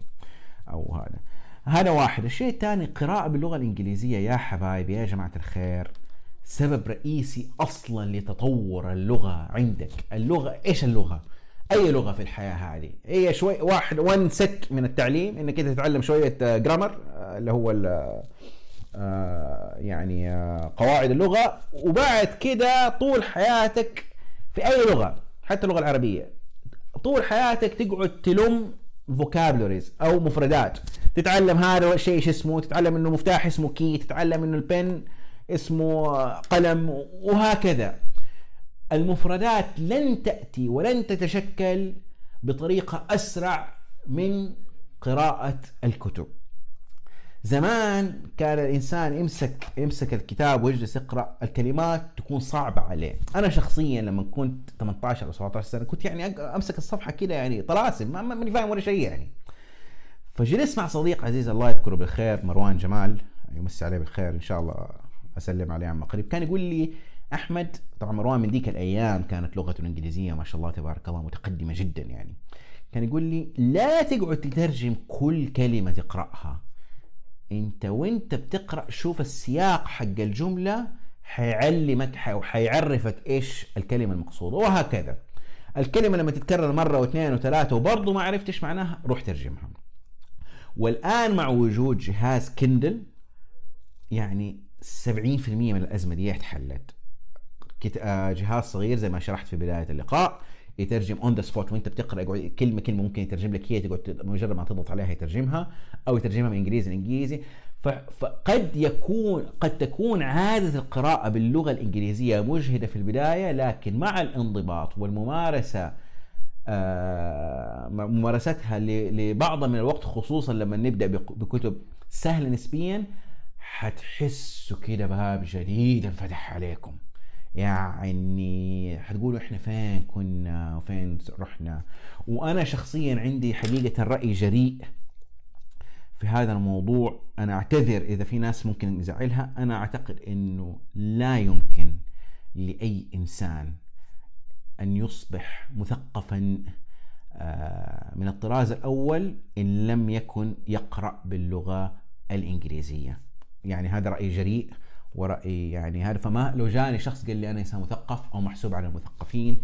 أو هذا. هذا واحد. الشيء الثاني قراءة باللغة الإنجليزية. يا حبايبي يا جماعة الخير سبب رئيسي أصلا لتطور اللغة عندك. اللغة إيش اللغة؟ أي لغة في الحياة هذه؟ هي شوي واحد وان ست من التعليم إنك أنت تتعلم شوية جرامر آه، اللي هو آه، يعني آه، قواعد اللغة وبعد كده طول حياتك في أي لغة حتى اللغة العربية. طول حياتك تقعد تلم فوكابلوريز أو مفردات. تتعلم هذا الشيء إيش اسمه؟ تتعلم إنه مفتاح اسمه كي تتعلم إنه البن اسمه قلم وهكذا. المفردات لن تأتي ولن تتشكل بطريقة أسرع من قراءة الكتب. زمان كان الإنسان يمسك يمسك الكتاب ويجلس يقرأ الكلمات تكون صعبة عليه. أنا شخصيا لما كنت 18 أو 17 سنة كنت يعني أمسك الصفحة كده يعني طلاسم ما ماني فاهم ولا شيء يعني. فجلست مع صديق عزيز الله يذكره بالخير مروان جمال. يمسي عليه بالخير إن شاء الله أسلم عليه عما قريب. كان يقول لي أحمد طبعا مروان من ذيك الأيام كانت لغته الإنجليزية ما شاء الله تبارك الله متقدمة جدا يعني. كان يقول لي لا تقعد تترجم كل كلمة تقرأها. انت وانت بتقرأ شوف السياق حق الجملة حيعلمك وحيعرفك إيش الكلمة المقصودة وهكذا. الكلمة لما تتكرر مرة واثنين وثلاثة وبرضه ما عرفت إيش معناها روح ترجمها. والآن مع وجود جهاز كندل يعني 70% من الأزمة دي اتحلت آه، جهاز صغير زي ما شرحت في بداية اللقاء. يترجم on the spot وانت بتقرأ كلمة كلمة ممكن يترجم لك هي تقعد مجرد ما تضغط عليها يترجمها أو يترجمها من إنجليزي لإنجليزي. فقد يكون قد تكون عادة القراءة باللغة الإنجليزية مجهدة في البداية لكن مع الانضباط والممارسة آه ممارستها لبعض من الوقت خصوصا لما نبدأ بكتب سهله نسبيا حتحسوا كده باب جديد انفتح عليكم. يعني حتقولوا إحنا فين كنا وفين رحنا. وأنا شخصيا عندي حقيقة راي جريء في هذا الموضوع. أنا أعتذر إذا في ناس ممكن يزعلها أنا أعتقد إنه لا يمكن لأي إنسان أن يصبح مثقفا آه، من الطراز الأول إن لم يكن يقرأ باللغة الإنجليزية. يعني هذا رأي جريء. ورأي يعني هذا. فما لو جاني شخص قال لي أنا إنسان مثقف أو محسوب على المثقفين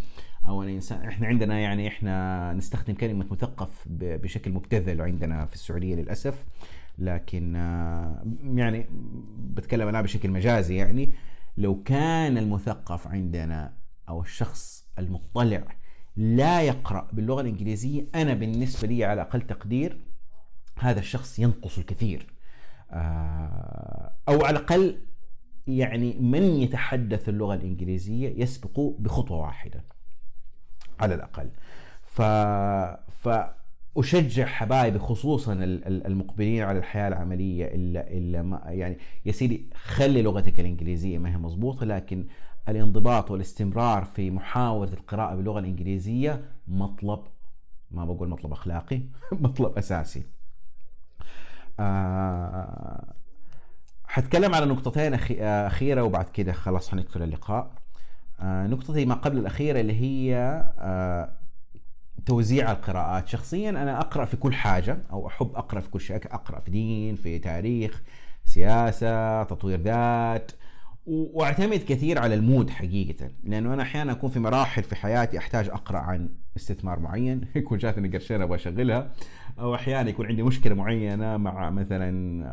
أو أنا إنسان إحنا عندنا يعني إحنا نستخدم كلمة مثقف بشكل مبتذل عندنا في السعودية للأسف. لكن آه، يعني بتكلم أنا بشكل مجازي يعني. لو كان المثقف عندنا أو الشخص المطلع لا يقرأ باللغة الإنجليزية أنا بالنسبة لي على أقل تقدير هذا الشخص ينقص الكثير. آه، أو على الأقل يعني من يتحدث اللغة الإنجليزية يسبق بخطوة واحدة على الأقل. ف... فأشجع حبايبي خصوصا المقبلين على الحياة العملية إلا, إلا ما يعني يا سيدي خلي لغتك الإنجليزية ما هي مضبوطة لكن الانضباط والاستمرار في محاولة القراءة باللغة الإنجليزية مطلب ما بقول مطلب أخلاقي <laughs> مطلب أساسي. آه حتكلم على نقطتين أخيرة وبعد كده خلاص حنقفل اللقاء. آه، نقطتي ما قبل الأخيرة اللي هي آه، توزيع القراءات. شخصيا أنا أقرأ في كل حاجة أو أحب أقرأ في كل شيء. أقرأ في دين في تاريخ سياسة تطوير ذات. وأعتمد كثير على المود حقيقة. لأنه أنا أحيانا أكون في مراحل في حياتي أحتاج أقرأ عن استثمار معين. <laughs> يكون جاتني قرشين أبغى أشغلها. أو أحيانا يكون عندي مشكلة معينة مع مثلا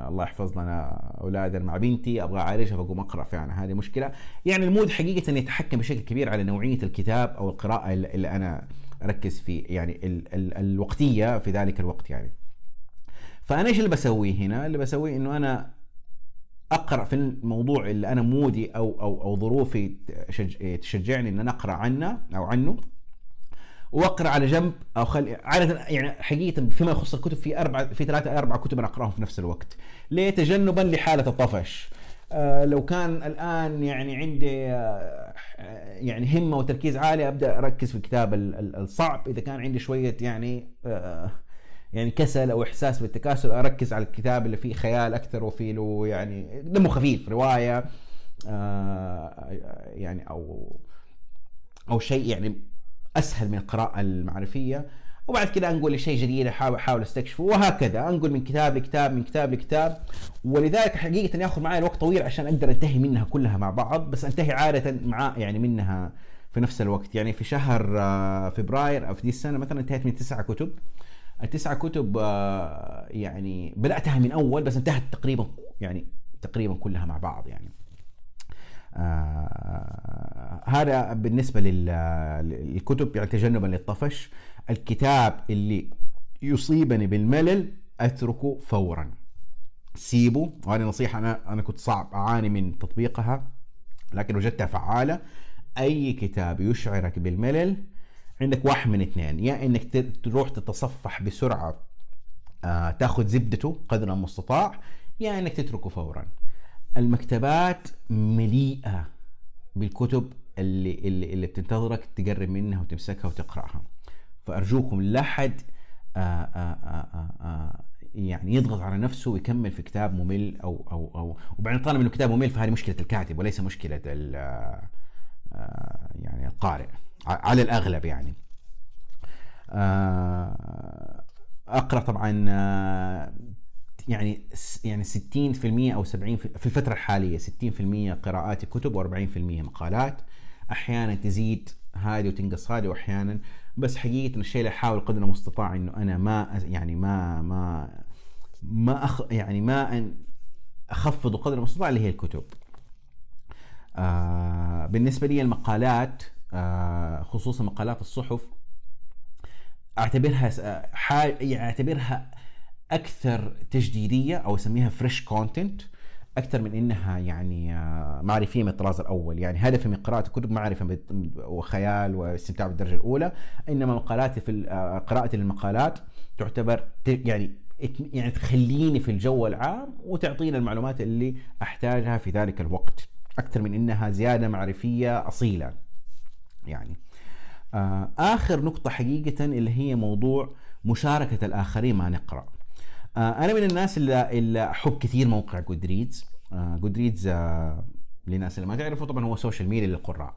الله يحفظ لنا أولادنا مع بنتي أبغى أعالجها فأقوم أقرأ فعلا هذه مشكلة. يعني المود حقيقة يتحكم بشكل كبير على نوعية الكتاب أو القراءة اللي أنا أركز في يعني ال ال الوقتية في ذلك الوقت يعني. فأنا إيش اللي بسويه هنا؟ اللي بسويه إنه أنا أقرأ في الموضوع اللي أنا مودي أو أو أو ظروفي تشجعني إن أنا أقرأ عنه أو عنه. واقرأ على جنب أو خلي عادة يعني حقيقة فيما يخص الكتب في أربع في ثلاثة أربع كتب أنا أقرأهم في نفس الوقت. ليه تجنبا لحالة الطفش. آه لو كان الآن يعني عندي آه يعني همة وتركيز عالي أبدأ أركز في الكتاب الصعب. إذا كان عندي شوية يعني آه يعني كسل أو إحساس بالتكاسل أركز على الكتاب اللي فيه خيال أكثر وفيه له يعني دمه خفيف رواية آه يعني أو أو شيء يعني أسهل من القراءة المعرفية. وبعد كذا أنقل لشيء جديد احاول أحاول أستكشفه وهكذا. أنقل من كتاب لكتاب من كتاب لكتاب. ولذلك حقيقة ياخذ معي الوقت طويل عشان أقدر أنتهي منها كلها مع بعض بس أنتهي عادة مع يعني منها في نفس الوقت. يعني في شهر آه، فبراير أو في دي السنة مثلا انتهيت من تسعة كتب. التسعة كتب آه، يعني بدأتها من أول بس انتهت تقريبا يعني تقريبا كلها مع بعض يعني. هذا بالنسبة للكتب يعني تجنبا للطفش الكتاب اللي يصيبني بالملل أتركه فورا. سيبه وهذه نصيحة أنا أنا كنت صعب أعاني من تطبيقها لكن وجدتها فعالة. أي كتاب يشعرك بالملل عندك واحد من اثنين يا إنك تروح تتصفح بسرعة آه تاخذ زبدته قدر المستطاع يا إنك تتركه فورا. المكتبات مليئة بالكتب اللي اللي, اللي بتنتظرك تقرب منها وتمسكها وتقرأها. فأرجوكم لا حد آه آه آه يعني يضغط على نفسه ويكمل في كتاب ممل أو أو أو وبعدين طالما إنه كتاب ممل فهذه مشكلة الكاتب وليس مشكلة يعني القارئ على الأغلب يعني. أقرأ طبعا يعني يعني 60% أو 70 في الفترة الحالية 60% قراءات كتب و40% مقالات أحيانا تزيد هذه وتنقص هذه وأحيانا بس حقيقة الشيء اللي أحاول قدر المستطاع إنه أنا ما يعني ما ما ما أخ يعني ما أن أخفض قدر المستطاع اللي هي الكتب. آه بالنسبة لي المقالات آه خصوصا مقالات الصحف أعتبرها يعني أعتبرها أكثر تجديدية أو أسميها fresh content أكثر من إنها يعني آه، معرفية من الطراز الأول. يعني هدفي من قراءه الكتب معرفة وخيال واستمتاع بالدرجة الأولى. إنما مقالاتي في آه، قراءتي للمقالات تعتبر يعني يعني تخليني في الجو العام وتعطينا المعلومات اللي أحتاجها في ذلك الوقت. أكثر من إنها زيادة معرفية أصيلة. يعني آه، آخر نقطة حقيقة اللي هي موضوع مشاركة الآخرين ما نقرأ. آه، أنا من الناس اللي, اللي أحب كثير موقع جودريدز جودريدز للناس اللي ما تعرفوا طبعا هو social media للقراء.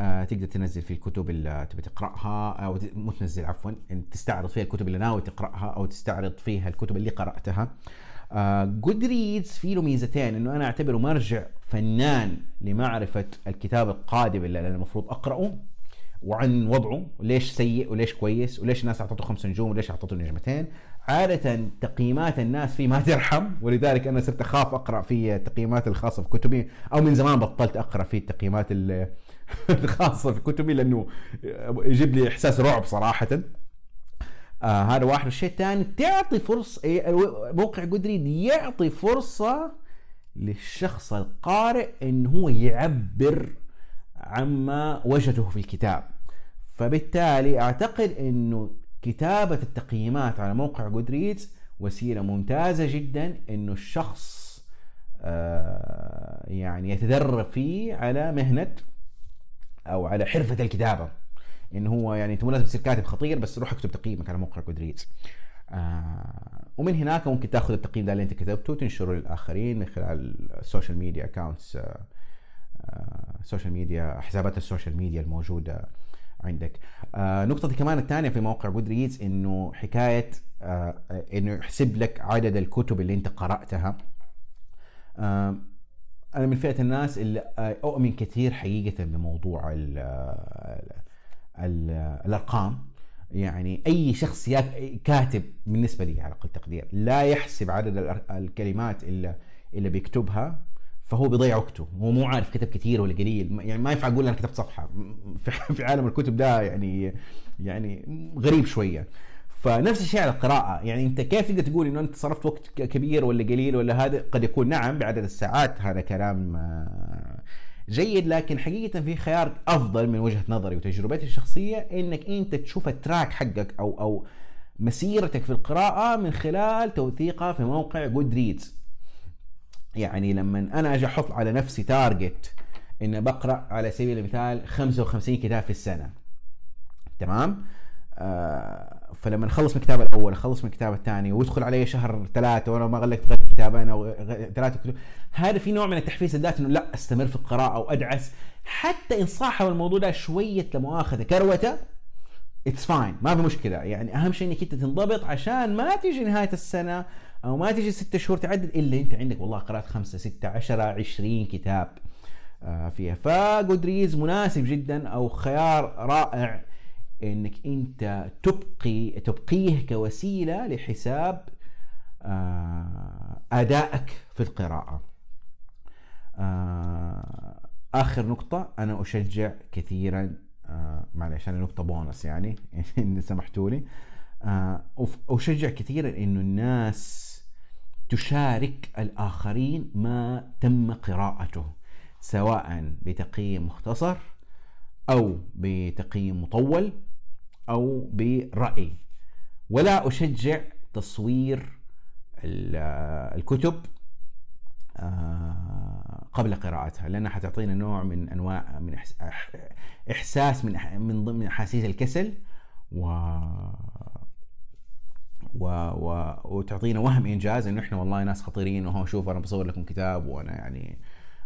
آه، تقدر تنزل فيه الكتب اللي تبي تقرأها أو مو تنزل عفوا تستعرض فيها الكتب اللي ناوي تقرأها أو تستعرض فيها الكتب اللي قرأتها. جودريدز في له ميزتين إنه أنا أعتبره مرجع فنان لمعرفة الكتاب القادم اللي أنا المفروض أقرأه وعن وضعه ليش سيء وليش كويس وليش الناس أعطته خمس نجوم وليش أعطته نجمتين. عادة تقييمات الناس فيه ما ترحم ولذلك أنا صرت أخاف أقرأ في التقييمات الخاصة في كتبي أو من زمان بطلت أقرأ في التقييمات <laughs> الخاصة في كتبي لأنه يجيب لي إحساس رعب صراحة. آه هذا واحد. الشيء الثاني تعطي فرصة إيه، موقع قدري يعطي فرصة للشخص القارئ انه هو يعبر عما وجده في الكتاب. فبالتالي أعتقد إنه كتابة التقييمات على موقع جودريدز وسيلة ممتازة جدا إنه الشخص آه يعني يتدرب فيه على مهنة أو على حرفة الكتابة. انه هو يعني أنت مو لازم تصير كاتب خطير بس روح اكتب تقييمك على موقع جودريدز آه ومن هناك ممكن تأخذ التقييم ده اللي أنت كتبته وتنشره للآخرين من خلال ال social media accounts ال social media حسابات ال social media الموجودة. عندك. آه نقطتي كمان الثانية في موقع Goodreads إنه حكاية آه إنه يحسب لك عدد الكتب اللي أنت قرأتها. آه أنا من فئة الناس اللي آه، أؤمن كثير حقيقة بموضوع ال ال الأرقام. يعني أي شخص كاتب بالنسبة لي على أقل تقدير لا يحسب عدد الكلمات اللي اللي بيكتبها. فهو بيضيع وقته. هو مو عارف كتب كثير ولا قليل. يعني ما ينفع أقول أنا كتبت صفحة. <laughs> في عالم الكتب ده يعني يعني غريب شوية. فنفس الشيء على القراءة. يعني أنت كيف تقدر تقول إنه أنت صرفت وقت كبير ولا قليل ولا هذا؟ قد يكون نعم بعدد الساعات هذا كلام آه، جيد. لكن حقيقة في خيار أفضل من وجهة نظري وتجربتي الشخصية إنك أنت تشوف التراك حقك أو أو مسيرتك في القراءة من خلال توثيقها في موقع Goodreads يعني لما أنا أجي أحط على نفسي target إني بقرأ على سبيل المثال 55 كتاب في السنة. تمام؟ آه فلما اخلص من الكتاب الأول اخلص من الكتاب الثاني ويدخل علي شهر ثلاثة وأنا ما غلقت غير كتابين أو ثلاثة كتب هذا في نوع من التحفيز الذات إنه لأ أستمر في القراءة أو أدعس. حتى إن صاحب الموضوع ده شوية لمؤاخذة كروتة It's fine ما في مشكلة. يعني أهم شيء إنك أنت تنضبط عشان ما تيجي نهاية السنة أو ما تجي ستة شهور تعدد إلا أنت عندك والله قرأت خمسة ستة عشرة عشرين كتاب. آه، فيها. ف Goodreads مناسب جدا أو خيار رائع إنك أنت تبقي تبقيه كوسيلة لحساب آه، أدائك في القراءة. آه، آخر نقطة أنا أشجع كثيرا معلش أنا نقطة بونص يعني <laughs> إن سمحتوا لي أشجع كثيرا إنه الناس تشارك الآخرين ما تم قراءته سواء بتقييم مختصر أو بتقييم مطول أو برأي. ولا أشجع تصوير الكتب آه، قبل قراءتها لأنها حتعطينا نوع من أنواع من إحساس من من ضمن أحاسيس الكسل و و... و... وتعطينا وهم إنجاز إنه إحنا والله ناس خطيرين وهو شوف أنا بصور لكم كتاب وأنا يعني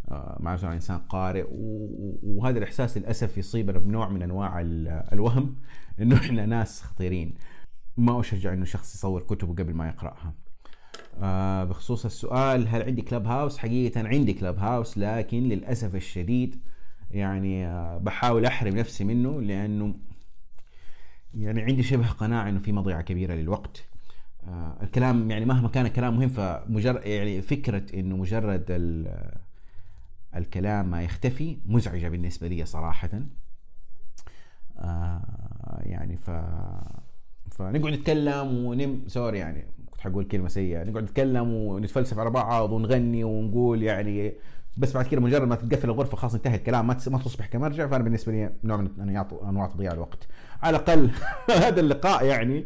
آه، مع نفسه انسان قارئ. وهذا الإحساس للأسف يصيبنا بنوع من أنواع الوهم <laughs> إنه إحنا ناس خطيرين. ما أشجع إنه شخص يصور كتبه قبل ما يقرأها. آه بخصوص السؤال هل عندي كلاب هاوس؟ حقيقة عندي كلاب هاوس لكن للأسف الشديد يعني آه بحاول أحرم نفسي منه لأنه يعني عندي شبه قناعة أنه في مضيعة كبيرة للوقت. آه الكلام يعني مهما كان الكلام مهم فمجرد يعني فكرة أنه مجرد الكلام ما يختفي مزعجة بالنسبة لي صراحة. آه يعني ف فنقعد نتكلم ونم سوري يعني كنت حقول كلمة سيئة. نقعد نتكلم ونتفلسف على بعض ونغني ونقول يعني بس بعد كده مجرد ما تتقفل الغرفة خلاص انتهى الكلام ما تصبح كمرجع. فأنا بالنسبة لي نوع من أنواع تضييع الوقت. على الأقل. <laughs> هذا اللقاء يعني.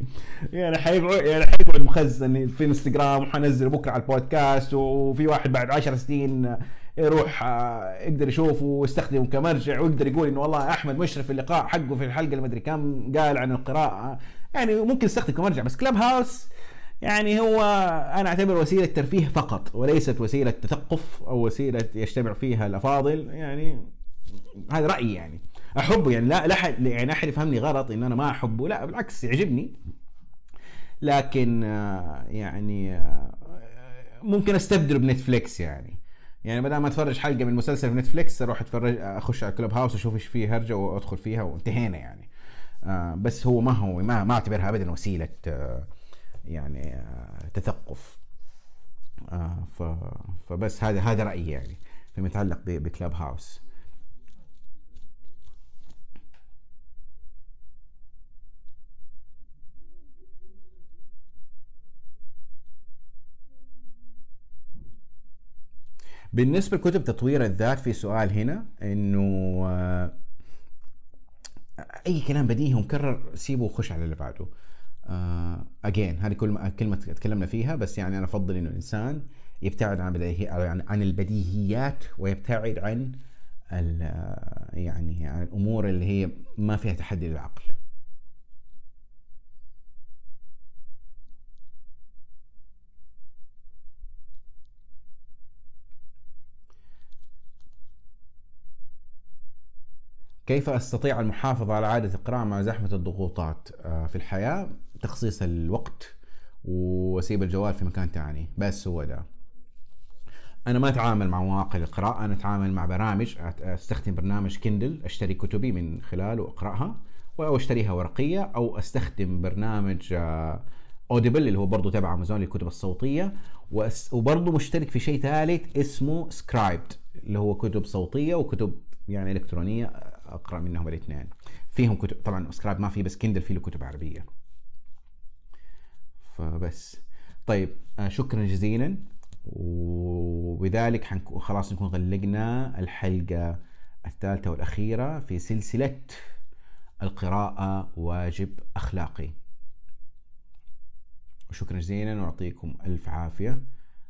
يعني حيقعد يعني حيقعد مخزن في انستغرام وحنزل بكرة على البودكاست وفي واحد بعد 10 سنين يروح آه، يقدر يشوفه ويستخدمه كمرجع ويقدر يقول إنه والله أحمد مشرف في اللقاء حقه في الحلقة اللي مدري كم قال عن القراءة. يعني ممكن يستخدم كمرجع بس كلاب هاوس يعني هو أنا أعتبر وسيلة ترفيه فقط وليست وسيلة تثقف أو وسيلة يجتمع فيها الأفاضل. يعني هذا رأيي يعني. أحبه. يعني لا لا حد يعني أحد يفهمني غلط إن أنا ما أحبه. لا بالعكس يعجبني. لكن آه، يعني آه، ممكن أستبدله بنتفليكس يعني. يعني بدل ما أتفرج حلقة من مسلسل في نتفليكس أروح أتفرج أخش على كلوب هاوس أشوف إيش فيه هرجة وأدخل فيها وانتهينا يعني. آه بس هو ما هو ما, ما أعتبرها ابدا وسيلة يعني تثقف. فبس هذا هذا رأيي يعني فيما يتعلق بكلاب هاوس. بالنسبة لكتب تطوير الذات في سؤال هنا إنه أي كلام بديهي ومكرر سيبه وخش على اللي بعده. اجين uh, هذه كل كلمة تكلمنا فيها بس يعني أنا أفضل إنه الإنسان يبتعد عن بديهي عن البديهيات ويبتعد عن يعني عن الأمور اللي هي ما فيها تحدي للعقل. كيف أستطيع المحافظة على عادة القراءة مع زحمة الضغوطات؟ آه، في الحياة تخصيص الوقت وأسيب الجوال في مكان ثاني بس هو ده. أنا ما أتعامل مع مواقع القراءة أنا أتعامل مع برامج أستخدم برنامج Kindle أشتري كتبي من خلاله وأقرأها أو أشتريها ورقية أو أستخدم برنامج Audible اللي هو برضه تبع امازون للكتب الصوتية وبرضه مشترك في شيء ثالث اسمه Scribd اللي هو كتب صوتية وكتب يعني إلكترونية أقرأ منهم الاثنين. فيهم كتب طبعا سكراب ما في بس كندل فيه له كتب عربية. فبس. طيب آه، شكرا جزيلا. وبذلك خلاص نكون غلقنا الحلقة الثالثة والأخيرة في سلسلة القراءة واجب أخلاقي. وشكرا جزيلا واعطيكم ألف عافية.